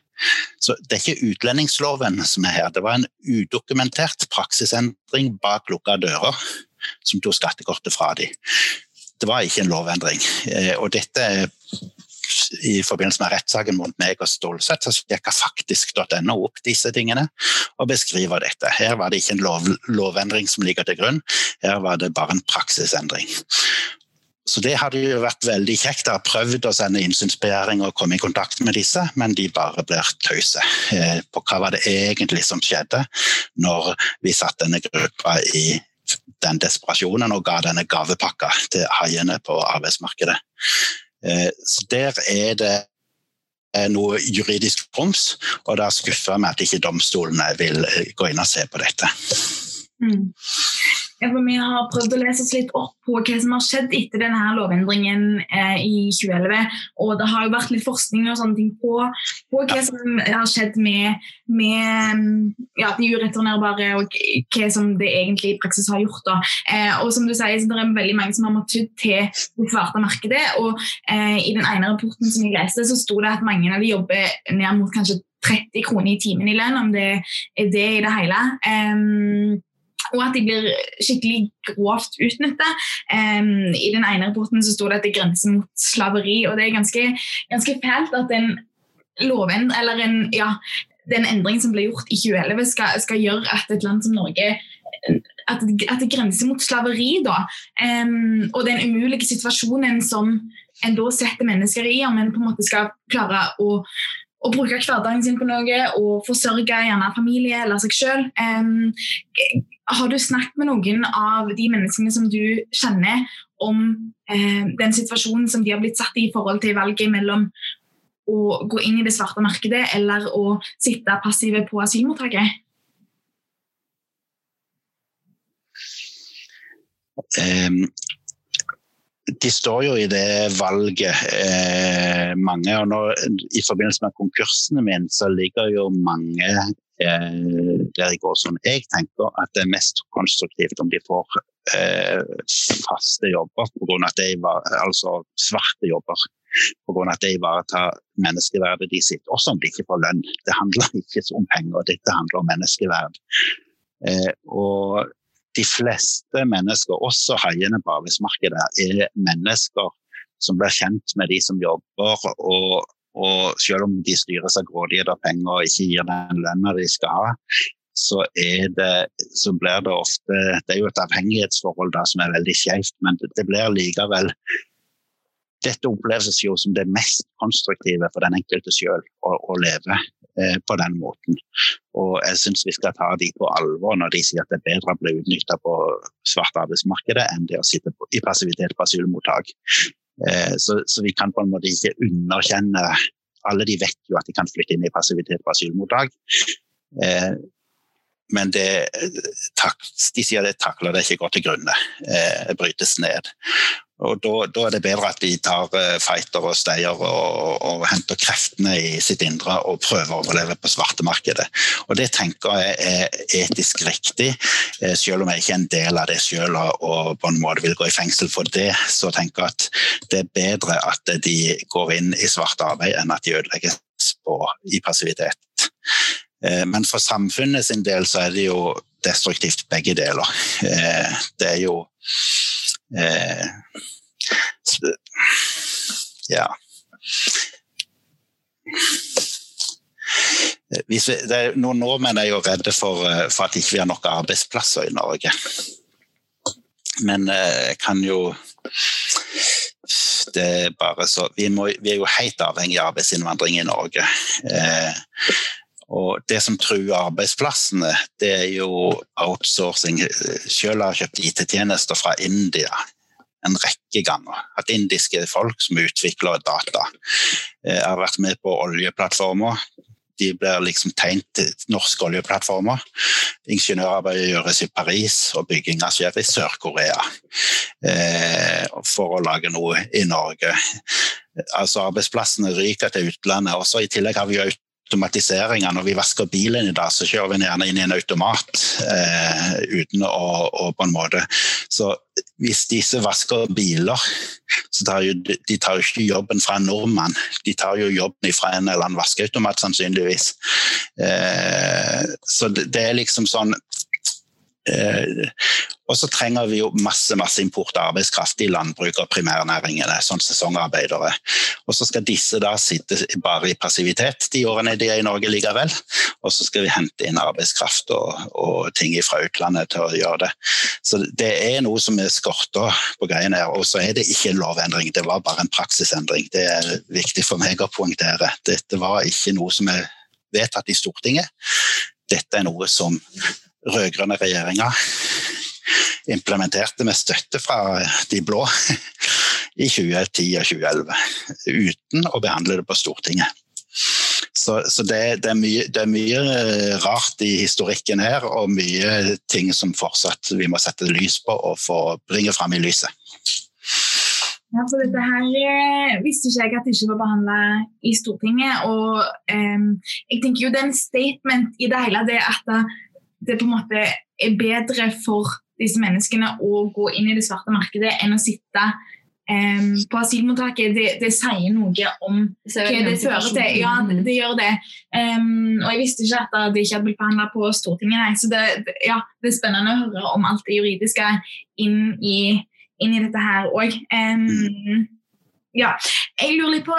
[SPEAKER 3] Så det er ikke utlendingsloven som er her. Det var en udokumentert praksisendring bak lukka dører som tok skattekortet fra dem. Det var ikke en lovendring. Eh, og dette er i forbindelse med rettssaken mot meg og Stålsett, så sjekka faktisk.no opp disse tingene og beskriver dette. Her var det ikke en lov, lovendring som ligger til grunn, her var det bare en praksisendring. Så det hadde jo vært veldig kjekt. Jeg har prøvd å sende innsynsbegjæring og komme i kontakt med disse, men de bare blir tause eh, på hva var det egentlig som skjedde når vi satte denne gruppa i den desperasjonen og ga denne gavepakka til haiene på arbeidsmarkedet. Eh, så der er det eh, noe juridisk proms, og det skuffer meg at ikke domstolene vil eh, gå inn og se på dette. Mm.
[SPEAKER 1] Vi har prøvd å lese oss litt opp på hva som har skjedd etter denne lovendringen eh, i 2011. Og det har jo vært litt forskning og sånne ting på, på hva som har skjedd med, med ja, de ureturnerbare, og hva som det egentlig i praksis har gjort. Eh, og som du sier, så det er veldig mange som har måttet til det svarte markedet. Og eh, i den ene rapporten som jeg leste, så sto det at mange av de jobber ned mot kanskje 30 kroner i timen i lønn, om det er det i det hele. Um, og at de blir skikkelig grovt utnyttet. Um, I den ene rapporten så sto det at det grenser mot slaveri, og det er ganske, ganske fælt at en lovend, eller en, ja, den endringen som ble gjort i 2011, skal, skal gjøre at et land som Norge at, at det grenser mot slaveri. da, um, Og den umulige situasjonen som en da setter mennesker i, om en på en måte skal klare å å bruke hverdagen sin på noe og forsørge gjerne familie eller seg sjøl. Um, har du snakket med noen av de menneskene som du kjenner, om um, den situasjonen som de har blitt satt i i forhold til valget mellom å gå inn i det svarte markedet eller å sitte passive på asylmottaket?
[SPEAKER 3] Um, de står jo i det valget, eh, mange. Og nå, I forbindelse med konkursene mine så ligger jo mange eh, der i går som jeg tenker at det er mest konstruktivt om de får eh, faste jobber, på grunn av at de var, altså svarte jobber. Pga. at det ivaretar menneskeverdet de sitt, også om de ikke får lønn. Det handler ikke om penger, dette handler om menneskeverd. Eh, og de fleste mennesker, også haiene på arbeidsmarkedet, er mennesker som blir kjent med de som jobber. Og, og selv om de styres av grådighet og penger og ikke gir den lønna de skal ha, så, det, så, blir det ofte Det er jo et avhengighetsforhold da som er veldig skjevt, men det, det blir likevel dette oppleves jo som det mest konstruktive for den enkelte selv å, å leve eh, på den måten. Og jeg syns vi skal ta de på alvor når de sier at det er bedre å bli utnytta på svarte arbeidsmarkedet enn det å sitte i passivitet på asylmottak. Eh, så, så, vi kan på en måte ikke underkjenne Alle de vet jo at de kan flytte inn i passivitet på asylmottak. Eh, men det, de sier det takler det ikke går til grunne. Eh, brytes ned. Og da, er det bedre at de tar uh, fighter og steier og, og, henter kreftene i sitt indre og prøver å overleve på svartemarkedet. Og det tenker jeg er etisk riktig, uh, selv om jeg ikke er en del av det selv og, på en måte vil gå i fengsel for det. Så tenker jeg at det er bedre at de går inn i svart arbeid enn at de ødelegges på, i passivitet. Uh, men for samfunnet sin del så er det jo destruktivt begge deler. Det er jo Eh, ja. Vi, er, noen nordmenn er jo redde for, eh, for at ikke vi har nok arbeidsplasser i Norge. Men jeg eh, kan jo det er bare så, vi, må, vi er jo helt avhengig av arbeidsinnvandring i Norge. Eh, og det som truer arbeidsplassene, det er jo outsourcing. Selv har jeg kjøpt IT-tjenester fra India en rekke ganger. At indiske folk som utvikler data, eh, har vært med på oljeplattformer. De blir liksom tegnet til norske oljeplattformer. Ingeniørarbeidet gjøres i Paris, og bygginga skjer i Sør-Korea. Eh, for å lage noe i Norge. Altså Arbeidsplassene ryker til utlandet. Også I tillegg har vi automatiseringa. Når vi vasker bilen i dag, så kjører vi den gjerne inn i en automat eh, uten å, å, på en måte Så hvis disse vasker biler, så tar jo, de tar jo ikke jobben fra en nordmann. De tar jo jobben fra en eller annen vaskeautomat, sannsynligvis. Eh, så det, det er liksom sånn og så trenger vi jo masse masse import av arbeidskraft i landbruk og primærnæringene, sånn sesongarbeidere. Og så skal disse da sitte bare i passivitet de årene de er i Norge likevel. Og så skal vi hente inn arbeidskraft og, og ting fra utlandet til å gjøre det. Så det er noe som er skorta på greiene her. Og så er det ikke en lovendring, det var bare en praksisendring. Det er viktig for meg å poengtere. Dette var ikke noe som er vedtatt i Stortinget. Dette er noe som rød-grønne regjeringa implementerte med støtte fra de blå <laughs> i 2010 og 2011, uten å behandle det på Stortinget. Så, så det, det, er mye, det, er mye, rart i historikken her, og mye ting som fortsatt vi må sette lys på og få bringe fram i lyset.
[SPEAKER 1] Ja, for dette her eh, visste ikke jeg at det ikke var behandla i Stortinget. Og um, jeg tenker jo det er en statement i det hele det at det på en måte er bedre for disse menneskene å gå inn i det svarte markedet enn å sitte um, på asylmottaket. Det, det, sier noe om hva det fører til. Ja, det, det gjør det. Um, og jeg visste ikke at det ikke hadde blitt behandla på Stortinget. Nei. Så det, ja, det, er spennende å høre om alt det juridiske inn i, inn i dette her òg. Um, ja, jeg lurer litt på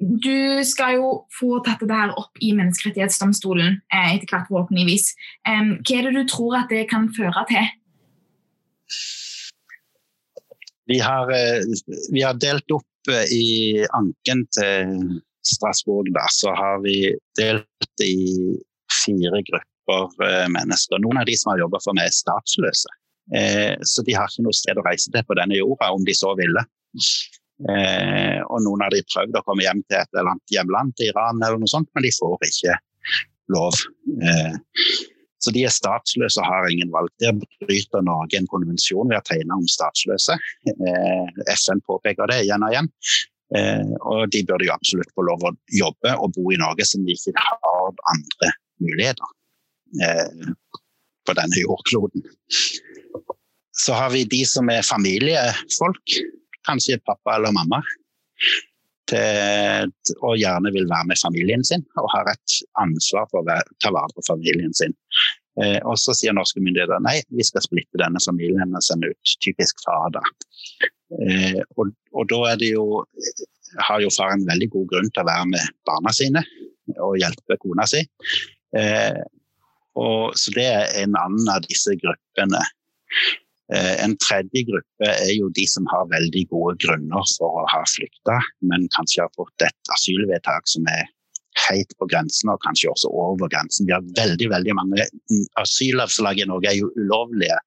[SPEAKER 1] du skal jo få tatt det her opp i Menneskerettighetsdomstolen eh, etter hvert, forhåpentligvis. Um, hva er det du tror at det kan føre til?
[SPEAKER 3] Vi har, eh, vi har delt opp eh, i anken til Strasbourg, da, så har vi delt i fire grupper eh, mennesker. Noen av de som har jobba for meg, er statsløse. Eh, så de har ikke noe sted å reise til på denne jorda, om de så ville. Eh, og noen av de prøvde å komme hjem til et eller annet hjemland, til Iran eller noe sånt, men de får ikke lov. Eh, Så de er statsløse og har ingen valg. Der bryter Norge en konvensjon ved å tegne om statsløse. FN påpeker det igjen og igjen. Og de burde jo absolutt få lov å jobbe og bo i Norge, som de ikke har andre muligheter på denne jordkloden. Så har vi de som er familiefolk, kanskje pappa eller mamma. Til, og gjerne vil være med familien sin og har et ansvar for å ta vare på familien sin. Eh, og så sier norske myndigheter nei, vi skal splitte denne familien og sende ut typisk far. Da. Eh, og, og, da er det jo, har jo far en veldig god grunn til å være med barna sine og hjelpe kona si. Eh, og, så det er en annen av disse gruppene. Eh, en tredje gruppe er jo de som har veldig gode grunner for å ha flykta, men kanskje har fått et asylvedtak som er helt på grensen, og kanskje også over grensen. Vi har veldig veldig mange asylavslag i Norge er jo ulovlige.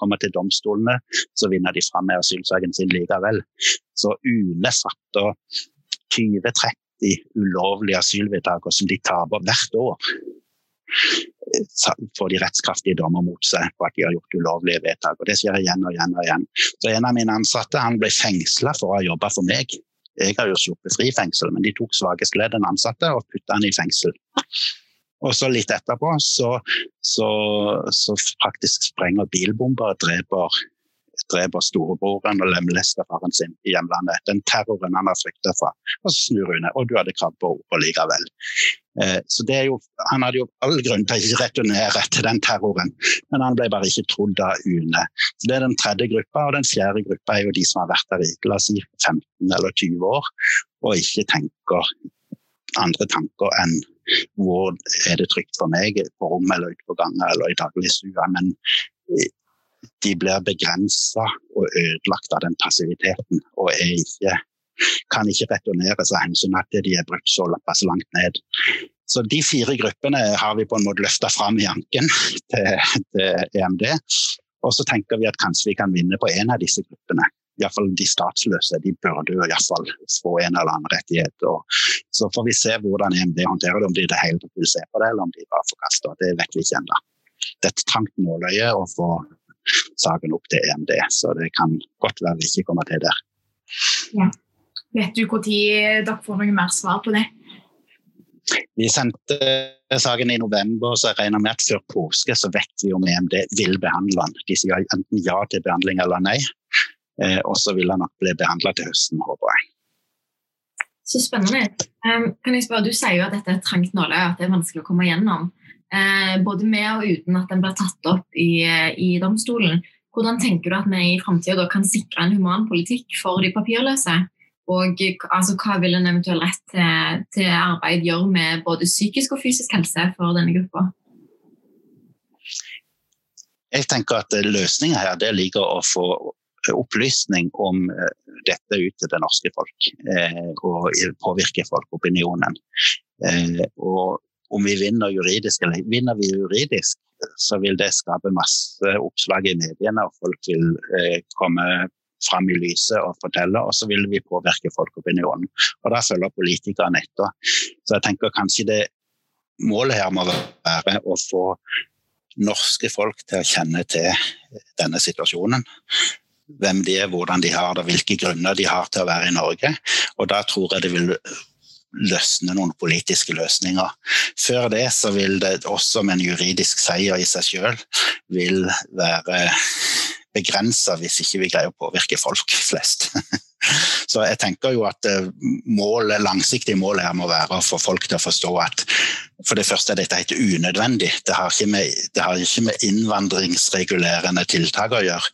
[SPEAKER 3] Kommer til domstolene, så vinner de fram med asylsaken sin likevel. Så UNE fatter 20-30 ulovlige asylvedtak som de taper hvert år får de rettskraftige dommer mot seg på at de har gjort ulovlige vedtak. og Det skjer igjen og igjen. og igjen. Så En av mine ansatte han ble fengsla for å ha jobba for meg. Jeg har jo sluppet fri fengsel, men de tok svagestledd den ansatte og putta han i fengsel. Og så litt etterpå så, så, så faktisk sprenger bilbomber og dreper dreper storebroren og lemlester faren sin i hjemlandet. Den terroren han har flykta fra. Og så snur Rune, og du hadde på henne likevel. Eh, så det er jo, Han hadde jo all grunn til å ikke returnere til den terroren, men han ble bare ikke trodd av UNE. Så Det er den tredje gruppa, og den fjerde gruppa er jo de som har vært der i la oss si 15 eller 20 år og ikke tenker andre tanker enn hvor er det trygt for meg, på rommet eller ute på gangen eller i dagligstua. Men de blir begrensa og ødelagt av den passiviteten og ikke, kan ikke returneres av hensyn til at de er brukt så langt ned. Så de fire gruppene har vi på en måte løfta fram i anken til, til EMD. Og så tenker vi at kanskje vi kan vinne på en av disse gruppene. Iallfall de statsløse. De burde jo iallfall få en eller annen rettighet. Og så får vi se hvordan EMD håndterer det, om de i det hele tatt vil se på det, eller om de bare forkaster det. vet vi ikke ennå. Det er et trangt nåløye å få saken opp til EMD. Så det kan godt være vi ikke kommer til der.
[SPEAKER 1] Ja. Vet du når dere får noe mer svar på det?
[SPEAKER 3] Vi sendte saken i november, så jeg regner med at før påske så vet vi om EMD vil behandle den. De sier enten ja til behandling eller nei. Eh, og så vil den nok bli behandla til høsten, håper jeg.
[SPEAKER 2] Så spennende. Kan jeg spørre, Du sier jo at dette er et trangt nåløye, at det er vanskelig å komme gjennom både med og uten at den blir tatt opp i, i domstolen. Hvordan tenker du at vi i framtida kan sikre en human politikk for de papirløse? Og altså, hva vil en eventuell rett til, til, arbeid gjøre med både psykisk og fysisk helse for denne gruppa?
[SPEAKER 3] Jeg tenker at Løsninga her det ligger å få opplysning om eh, dette ut til det norske folk. Eh, og påvirke folkeopinionen. Eh, og om vi vinner juridisk eller vinner vi juridisk, så vil det skape masse oppslag i mediene, og folk vil eh, komme fram i lyset og fortelle, og så vil vi påvirke folkeopinionen. Og da følger politikerne etter. Så jeg tenker kanskje det målet her må være å få norske folk til å kjenne til denne situasjonen. Hvem de er, hvordan de har det, hvilke grunner de har til å være i Norge. Og da tror jeg det vil løsne noen politiske løsninger. Før det så vil det også med en juridisk seier i seg sjøl vil være begrensa hvis ikke vi greier å påvirke folk flest. <laughs> <laughs> Så jeg tenker jo at eh, målet, langsiktige mål her må være å få folk til å forstå at for det første er dette helt unødvendig. Det har ikke med, har ikke med innvandringsregulerende tiltak å gjøre.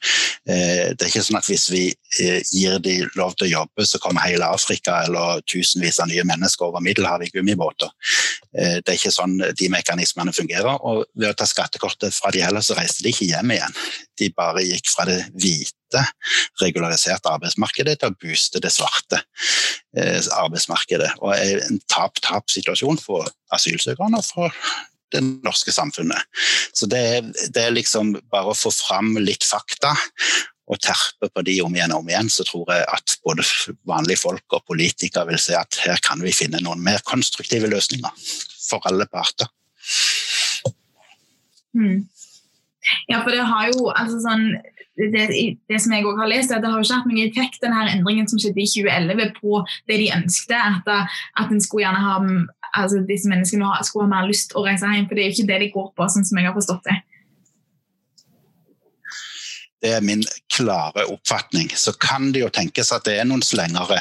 [SPEAKER 3] Eh, det er ikke sånn at hvis vi eh, gir de lov til å jobbe, så kommer hele Afrika eller tusenvis av nye mennesker over Middelhavet i gummibåter. Det er ikke sånn de mekanismene fungerer. Og ved å ta skattekortet fra de heller, så reiste de ikke hjem igjen. De bare gikk fra det hvite regulariserte arbeidsmarkedet til å booste det svarte eh, arbeidsmarkedet. Og er en tap-tap-situasjon for asylsøkerne og for det norske samfunnet. Så det er, det er liksom bare å få fram litt fakta og terpe på de om igjen og om igjen, så tror jeg at både vanlige folk og politikere vil se at her kan vi finne noen mer konstruktive løsninger for alle parter.
[SPEAKER 1] Mm. Ja, for det har jo altså sånn det, det, som jeg også har lest, er at det har ikke hatt noen effekt, denne endringen som skjedde i 2011, på det de ønsket. At, at en skulle gjerne ha, altså disse menneskene skulle ha mer lyst å reise hjem. For det er jo ikke det de går på, sånn som jeg har forstått det.
[SPEAKER 3] Det er min klare oppfatning. Så kan det jo tenkes at det er noen slengere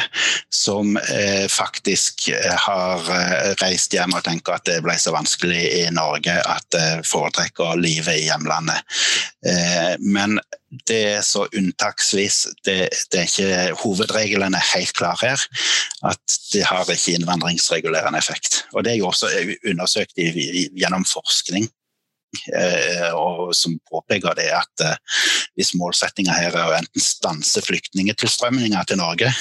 [SPEAKER 3] som eh, faktisk eh, har eh, reist hjem og tenker at det ble så vanskelig i Norge at de eh, foretrekker livet i hjemlandet. Eh, men det er så unntaksvis. Det, det, er ikke Hovedregelen er helt klar her. At det har ikke innvandringsregulerende effekt. Og Det er jo også undersøkt i, i, gjennom forskning Eh, som påpeker det at eh, hvis målsettinga her er å enten stanse flyktningtilstrømninga til Norge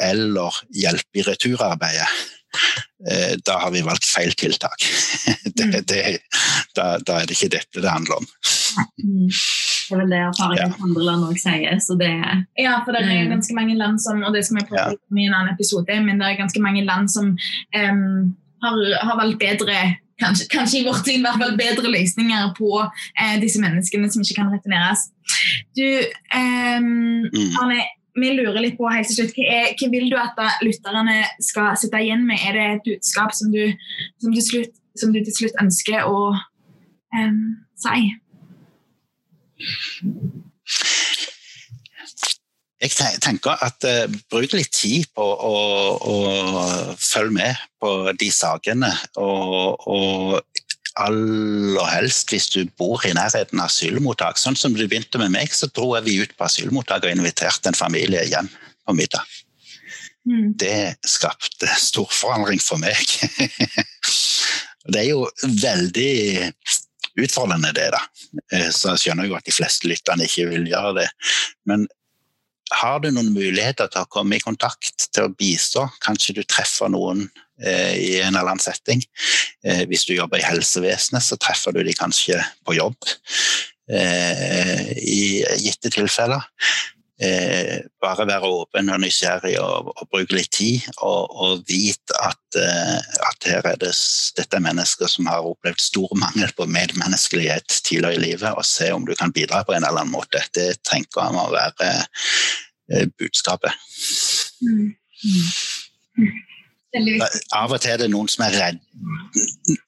[SPEAKER 3] eller hjelpe i returarbeidet, eh, da har vi valgt feil tiltak. <laughs> Det, mm. det, da, da, er det ikke dette det handler om.
[SPEAKER 2] Mm. Det er vel det erfaringen ja. andre land òg sier. Så det,
[SPEAKER 1] ja, for det er ganske mange land som og det skal vi prøve om i en annen episode, men det er ganske mange land som um, har, har valgt bedre kanskje, kanskje, i vårt syn i hvert fall bedre løsninger på eh, disse menneskene som ikke kan returneres. Du, eh, Arne, vi lurer litt på helt til slutt, hva, er, hva vil du at lytterne skal sitte igjen med? Er det et budskap som du, som til, slutt, som du til slutt ønsker å eh, si?
[SPEAKER 3] Jeg tenker at uh, Bruk litt tid på å, å, følge med på de sakene. Og, og, aller helst hvis du bor i nærheten av asylmottak. Sånn som du begynte med meg, så dro vi ut på asylmottak og inviterte en familie hjem på middag. Mm. Det skapte stor forandring for meg. <laughs> det er jo veldig utfordrende, det, da. Eh, så jeg skjønner jo at de fleste lytterne ikke vil gjøre det. Men har du noen muligheter til å komme i kontakt, til å bistå? Kanskje du treffer noen eh, i en eller annen setting. Eh, hvis du jobber i helsevesenet, så treffer du de kanskje på jobb eh, i gitte tilfeller. Eh, bare være åpen og nysgjerrig og, og bruke litt tid, og, og vite at, eh, at, her er det, dette er mennesker som har opplevd stor mangel på medmenneskelighet tidligere i livet, og se om du kan bidra på en eller annen måte. Det tenker jeg må være eh, budskapet. Mm. Mm. Av og til er det noen som er redd.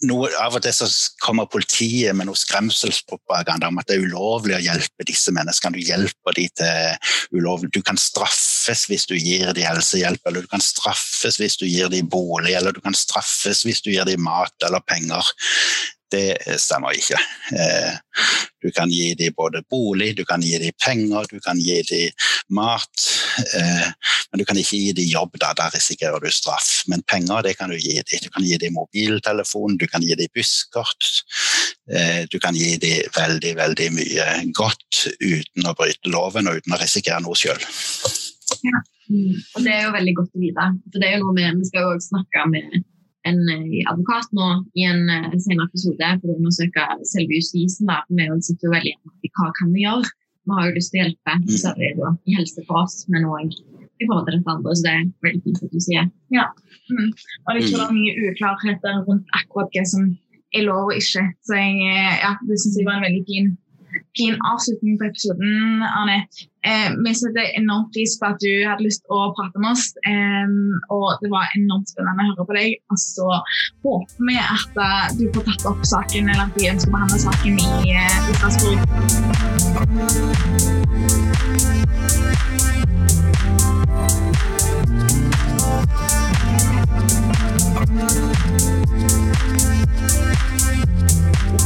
[SPEAKER 3] Noe, av og til så kommer politiet med noe skremselspropaganda om at det er ulovlig å hjelpe disse menneskene. Du hjelper de til ulovlig. Du kan straffes hvis du gir dem helsehjelp, eller du kan straffes hvis du gir dem bolig, eller du kan straffes hvis du gir dem mat eller penger det stemmer ikke. Eh, du kan gi dem både bolig, du kan gi dem penger, du kan gi dem mat. Eh, men du kan ikke gi dem jobb, da, der risikerer du straff. Men penger det kan du gi dem. Du kan gi dem mobiltelefon, du kan gi dem busskort. Eh, du kan gi dem veldig, veldig mye godt uten å bryte loven og uten å risikere noe sjøl.
[SPEAKER 2] Ja. Mm. Og det er jo veldig godt å vite. For det er jo noe med, Vi skal jo også snakke med en eh, advokat nå i en uh, senere episode for å undersøke selve justisen. Da. Vi sitter jo veldig i hva kan vi gjøre. Vi har jo lyst til å hjelpe særlig da, i helse for oss, men òg i forhold til dette andre. Så det er veldig fint at du sier.
[SPEAKER 1] Ja. Mm. Og jeg tror det er mye uklarheter rundt akkurat hva som er lov og ikke. Så jeg, eh, ja, det syns jeg var en veldig fin fin avslutning på episoden, Arne. Eh, vi setter enormt pris på at du hadde lyst til å prate med oss. Eh, og det var enormt spennende å høre på deg. Og så håper vi at uh, du får tatt opp saken, eller at vi ønsker å behandle saken i, i Strasbourg.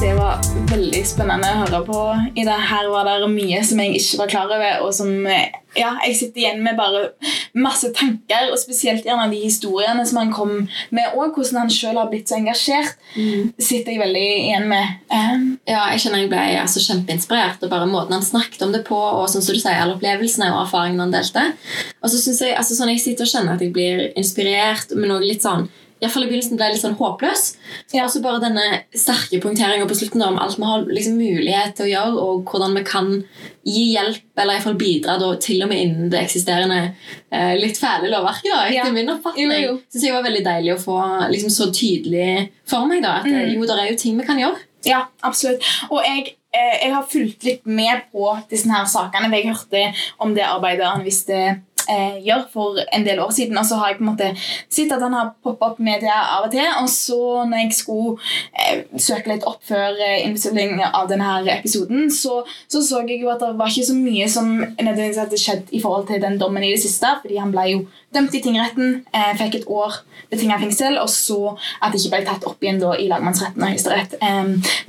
[SPEAKER 1] Det var veldig spennende å høre på. I det her var det mye som jeg ikke var klar over, og som ja, jeg sitter igjen med bare masse tanker, og spesielt gjerne de historiene som han kom med, og hvordan han sjøl har blitt så engasjert, mm. sitter jeg veldig igjen med.
[SPEAKER 2] Um, ja, jeg kjenner jeg ble altså, kjempeinspirert, og bare måten han snakket om det på, og sånn som du sier, alle opplevelsene og erfaringene han delte. Og så synes jeg, altså, sånn jeg sitter og kjenner at jeg blir inspirert, men også litt sånn Iallfall i begynnelsen ble jeg litt sånn håpløs. Ja. Og så bare denne sterke punkteringa på slutten om alt vi har liksom mulighet til å gjøre, og hvordan vi kan gi hjelp, eller iallfall bidra da, til og med innen det eksisterende eh, litt fæle lovverket. da, etter ja. min oppfatning. Jo, jo. Synes jeg var veldig deilig å få liksom, så tydelig for meg da, at mm. jo, det er jo ting vi kan gjøre.
[SPEAKER 1] Ja, absolutt. Og jeg, eh, jeg har fulgt litt med på disse her sakene. Jeg hørte om det arbeidet han visste eh, gjør for en del år siden. Og så har jeg på en måte sett at han har poppa opp media av og til. Og så når jeg skulle eh, søke litt opp før eh, innspillingen av denne episoden, så, så, så jeg jo at det var ikke så mye som nødvendigvis hadde skjedd i forhold til den dommen i det siste. fordi han ble jo dømt i tingretten, eh, fikk et år betinga fengsel, og så at det ikke ble tatt opp igjen da i lagmannsretten og Høyesterett.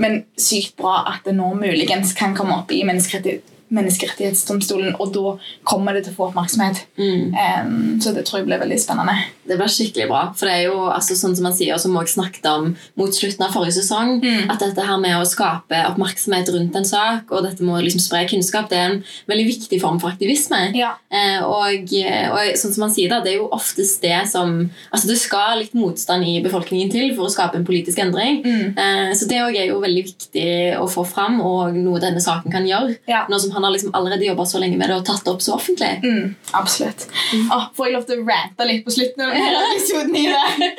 [SPEAKER 1] Men sykt bra at det nå muligens kan komme opp i menneskerettigheter menneskerettighetsdomstolen, og da kommer det til å få oppmerksomhet. Mm. Um, så det tror jeg blir veldig spennende.
[SPEAKER 2] Det blir skikkelig bra. For det er jo altså, sånn som man sier, som vi snakket om mot slutten av forrige sesong, mm. at dette her med å skape oppmerksomhet rundt en sak, og dette med å liksom spre kunnskap, det er en veldig viktig form for aktivisme.
[SPEAKER 1] Ja.
[SPEAKER 2] Uh, og, og, sånn som man sier da, det er jo oftest det som altså Det skal litt motstand i befolkningen til for å skape en politisk endring. Mm. Uh, så det er jo veldig viktig å få fram, og noe denne saken kan gjøre.
[SPEAKER 1] Ja.
[SPEAKER 2] Noe som han har liksom allerede jobba så lenge med det og tatt det opp så offentlig.
[SPEAKER 1] Mm, absolutt. Mm. Oh, får jeg lov til å rante litt på slutten av denne <laughs> episoden? i det?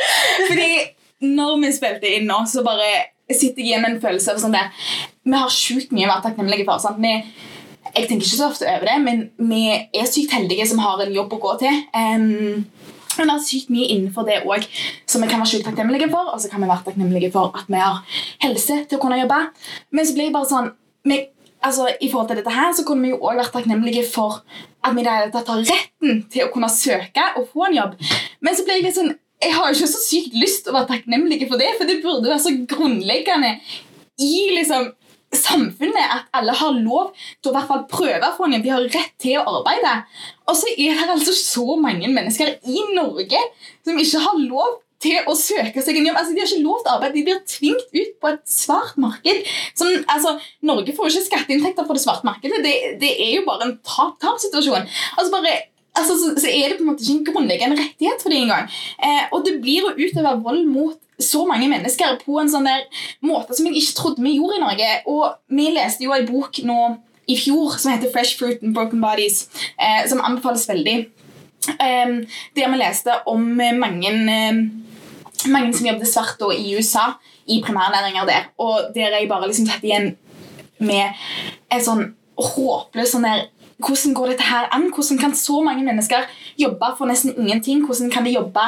[SPEAKER 1] Fordi når vi spilte inn nå, så bare sitter jeg igjen med en følelse av sånn der Vi har sjukt mye å være takknemlige for. sant? Vi, jeg tenker ikke så ofte over det, men vi er sykt heldige som har en jobb å gå til. Um, men det er sykt mye innenfor det òg som vi kan være sjukt takknemlige for. Og så kan vi være takknemlige for at vi har helse til å kunne jobbe. Men så blir jeg bare sånn vi altså, I forhold til dette her, så kunne vi jo også vært takknemlige for at vi i har retten til å kunne søke og få en jobb. Men så ble jeg litt sånn jeg har jo ikke så sykt lyst til å være takknemlige for det, for det burde være så grunnleggende i liksom, samfunnet at alle har lov til å hvert fall prøve få en jobb. De har rett til å arbeide. Og så er det altså så mange mennesker i Norge som ikke har lov til å søke seg en jobb. Altså, de har ikke lov til å arbeide, de blir tvingt ut på et svart marked. Som, altså, Norge får jo ikke skatteinntekter fra det svarte markedet. Det, det, er jo bare en tap-tap-situasjon. Altså, bare altså, så, så, er det på en måte ikke en grunnleggende rettighet for dem engang. Eh, og det blir å utøve vold mot så mange mennesker på en sånn der måte som jeg ikke trodde vi gjorde i Norge. Og vi leste jo en bok nå i fjor som heter 'Fresh Fruit and Broken Bodies', eh, som anbefales veldig. Eh, der vi leste om mange eh, mange som jobbet svart da, i USA, i primærnæringer der. Og der jeg bare liksom tatt igjen med en sånn håpløs sånn der hvordan går dette her an? Hvordan kan så mange mennesker jobbe for nesten ingenting? Hvordan kan de jobbe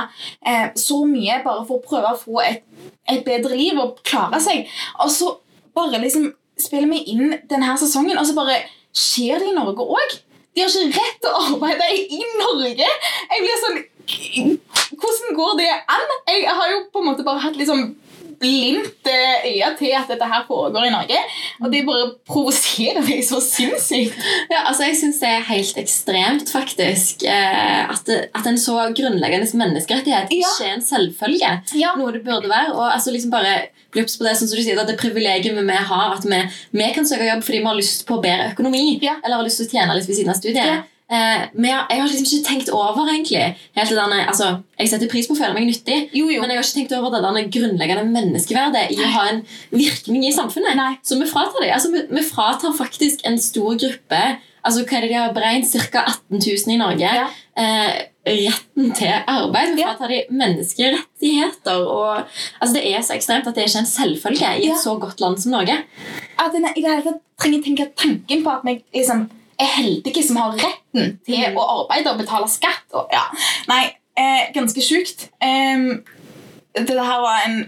[SPEAKER 1] eh, så mye bare for å prøve å få et, et, bedre liv og klare seg? Og så bare liksom spiller vi inn denne sesongen, og så bare skjer det i Norge òg. De har ikke rett til å arbeide i Norge! Jeg blir sånn hvordan går det an? Jeg har jo på en måte bare hatt liksom blindt øye til at dette her foregår i Norge. Og det bare provoserer meg så sinnssykt.
[SPEAKER 2] Ja, altså Jeg syns det er helt ekstremt, faktisk. Eh, at, det, at, en så grunnleggende menneskerettighet ja. ikke er en selvfølge. Ja. Noe det burde være. Og altså liksom bare bli på det, sånn som du sier, at det privilegiet vi har, at vi, vi, kan søke jobb fordi vi har lyst på bedre økonomi. Ja. Eller har lyst til å tjene litt ved siden av studiet. Eh, men jeg, jeg, har liksom ikke tenkt over egentlig helt det denne, altså, Jeg setter pris på å føle meg nyttig,
[SPEAKER 1] jo, jo.
[SPEAKER 2] men jeg har ikke tenkt over det denne grunnleggende menneskeverdet i å ha en virkning i samfunnet.
[SPEAKER 1] Nei.
[SPEAKER 2] Så vi fratar det. Altså, vi, vi, fratar faktisk en stor gruppe altså hva er det de har beregnet, ca. 18 000 i Norge. Ja. Eh, retten til arbeid. Vi fratar de menneskerettigheter. Og, altså, det er så ekstremt at det er ikke en selvfølge i et så godt land som Norge.
[SPEAKER 1] At jeg i det hele tatt trenger tenke tanken på at vi liksom er heldige som har retten til mm. å arbeide og betale skatt. Og, ja. Nei, eh, ganske sjukt. Um, dette her var en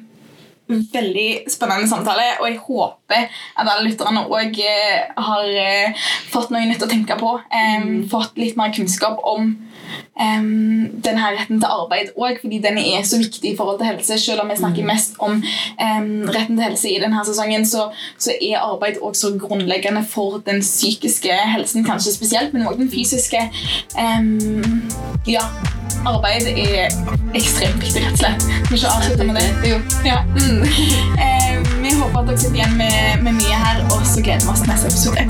[SPEAKER 1] veldig spennende samtale, og jeg håper at alle lytterne òg eh, har eh, fått noe nytt å tenke på. Um, fått litt mer kunnskap om um, denne retten til arbeid òg, fordi den er så viktig i forhold til helse. Selv om vi snakker mm. mest om um, retten til helse i denne sesongen, så, så er arbeid også grunnleggende for den psykiske helsen, kanskje spesielt, men også den fysiske. Um, ja, arbeid er ekstremt viktig, rett og slett. Vi ikke avslutte med det. Jo. Ja. Mm. vi håper at dere sitter igjen med, med mye her, og så gleder vi oss til neste episode.